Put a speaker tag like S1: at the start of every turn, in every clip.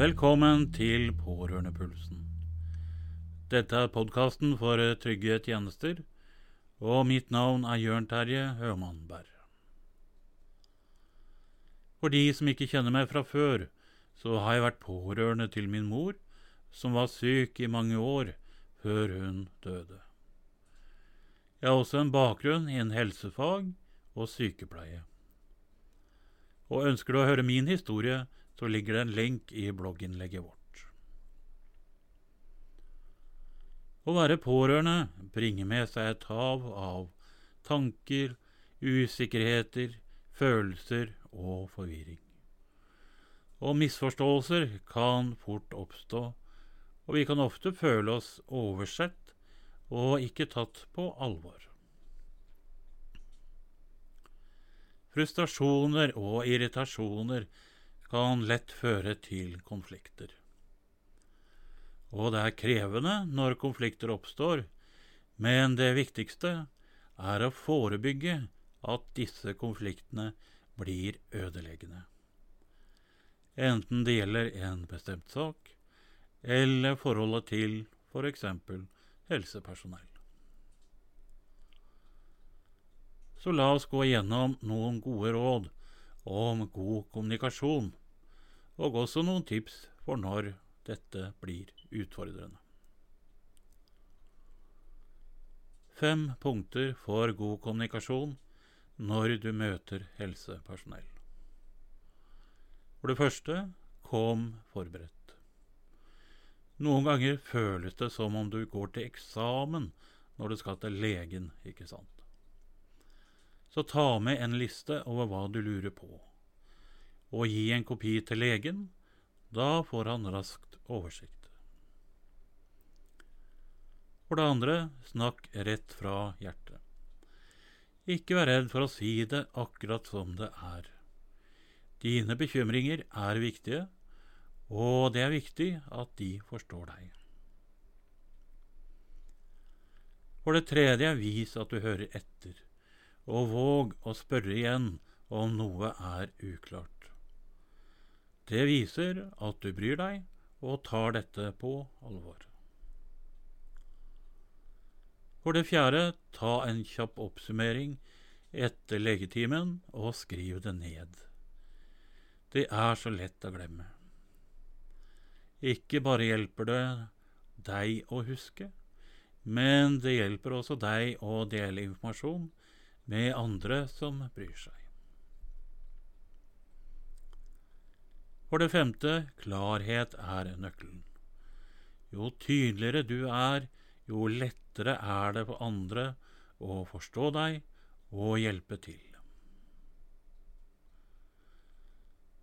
S1: Velkommen til Pårørendepulsen. Dette er podkasten for trygge tjenester, og mitt navn er Jørn Terje Høman Berr. For de som ikke kjenner meg fra før, så har jeg vært pårørende til min mor, som var syk i mange år før hun døde. Jeg har også en bakgrunn innen helsefag og sykepleie. Og ønsker du å høre min historie, så ligger det en link i blogginnlegget vårt. Å være pårørende bringer med seg et hav av tanker, usikkerheter, følelser og forvirring. Og misforståelser kan fort oppstå, og vi kan ofte føle oss oversett og ikke tatt på alvor. Frustrasjoner og irritasjoner kan lett føre til konflikter. Og det er krevende når konflikter oppstår, men det viktigste er å forebygge at disse konfliktene blir ødeleggende. Enten det gjelder en bestemt sak, eller forholdet til f.eks. For helsepersonell. Så la oss gå igjennom noen gode råd om god kommunikasjon, og også noen tips for når dette blir utfordrende. Fem punkter for god kommunikasjon når du møter helsepersonell. For det første kom forberedt. Noen ganger føles det som om du går til eksamen når du skal til legen, ikke sant? så ta med en liste over hva du lurer på, og gi en kopi til legen. Da får han raskt oversikt. For det andre, snakk rett fra hjertet. Ikke vær redd for å si det akkurat som det er. Dine bekymringer er viktige, og det er viktig at de forstår deg. For det tredje, vis at du hører etter og våg å spørre igjen om noe er uklart. Det viser at du bryr deg og tar dette på alvor. For det fjerde, ta en kjapp oppsummering etter legetimen og skriv det ned. Det er så lett å glemme. Ikke bare hjelper det deg å huske, men det hjelper også deg å dele informasjon med andre som bryr seg. For det femte klarhet er nøkkelen. Jo tydeligere du er, jo lettere er det for andre å forstå deg og hjelpe til.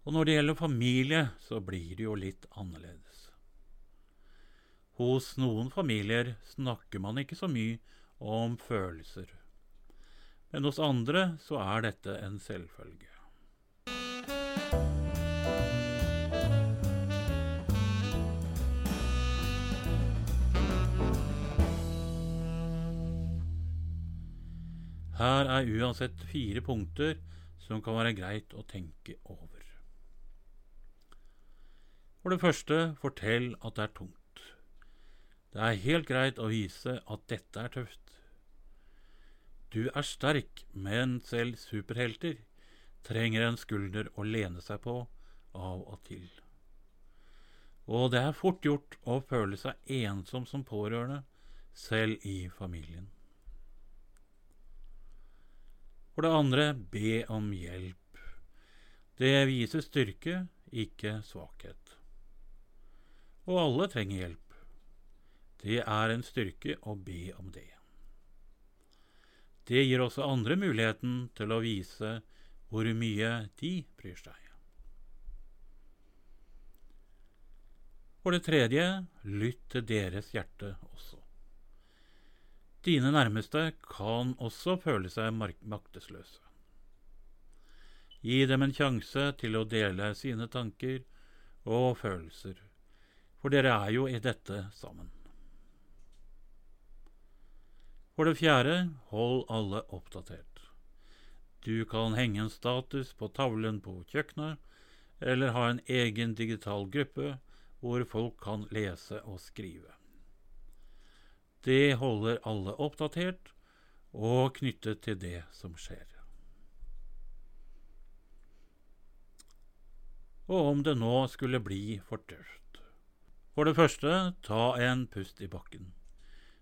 S1: Og når det gjelder familie, så blir det jo litt annerledes. Hos noen familier snakker man ikke så mye om følelser men hos andre så er dette en selvfølge. Her er uansett fire punkter som kan være greit å tenke over. For det første, fortell at det er tungt. Det er helt greit å vise at dette er tøft. Du er sterk, men selv superhelter trenger en skulder å lene seg på av og til. Og det er fort gjort å føle seg ensom som pårørende, selv i familien. For det andre, be om hjelp. Det viser styrke, ikke svakhet. Og alle trenger hjelp. Det er en styrke å be om det. Det gir også andre muligheten til å vise hvor mye de bryr seg. For det tredje, lytt til deres hjerte også. Dine nærmeste kan også føle seg maktesløse. Gi dem en sjanse til å dele sine tanker og følelser, for dere er jo i dette sammen. For det fjerde, hold alle oppdatert. Du kan henge en status på tavlen på kjøkkenet, eller ha en egen digital gruppe hvor folk kan lese og skrive. Det holder alle oppdatert og knyttet til det som skjer. Og om det nå skulle bli for tøft. For det første, ta en pust i bakken.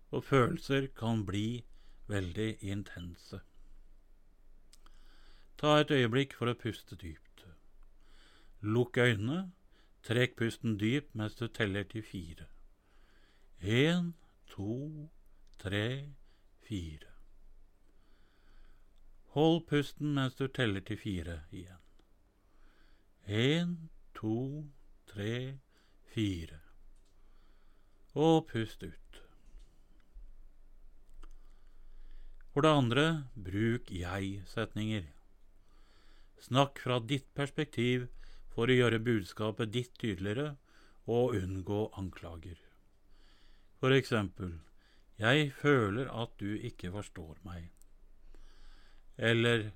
S1: For følelser kan bli veldig intense. Ta et øyeblikk for å puste dypt. Lukk øynene, trekk pusten dypt mens du teller til fire. Én, to, tre, fire. Hold pusten mens du teller til fire igjen. Én, to, tre, fire. Og pust ut. For det andre, bruk jeg-setninger. Snakk fra ditt perspektiv for å gjøre budskapet ditt tydeligere og unngå anklager. For eksempel, jeg føler at du ikke forstår meg. Eller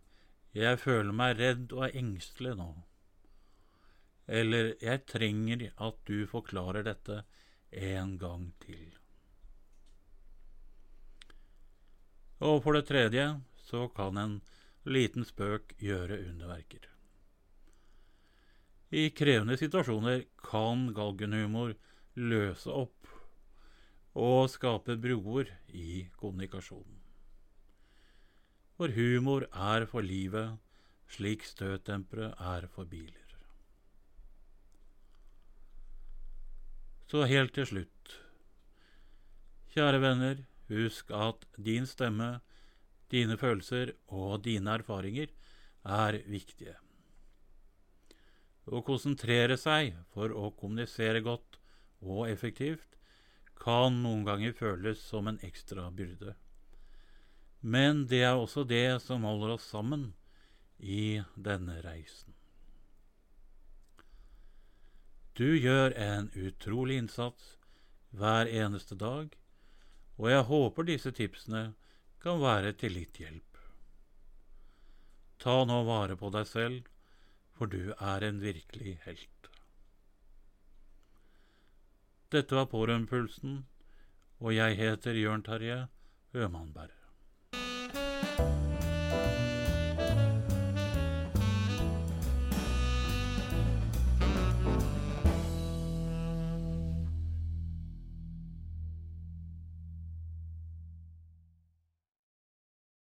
S1: jeg føler meg redd og engstelig nå. Eller jeg trenger at du forklarer dette en gang til. Og for det tredje så kan en liten spøk gjøre underverker. I krevende situasjoner kan galgenhumor løse opp og skape broer i kommunikasjonen. For humor er for livet, slik støtdempere er for biler. Så helt til slutt. Kjære venner, husk at din stemme, dine følelser og dine erfaringer er viktige. Å konsentrere seg for å kommunisere godt og effektivt kan noen ganger føles som en ekstra byrde. Men det er også det som holder oss sammen i denne reisen. Du gjør en utrolig innsats hver eneste dag, og jeg håper disse tipsene kan være til litt hjelp. Ta nå vare på deg selv, for du er en virkelig helt. Dette var Pårørendepulsen, og jeg heter Jørn Terje Ømannberg.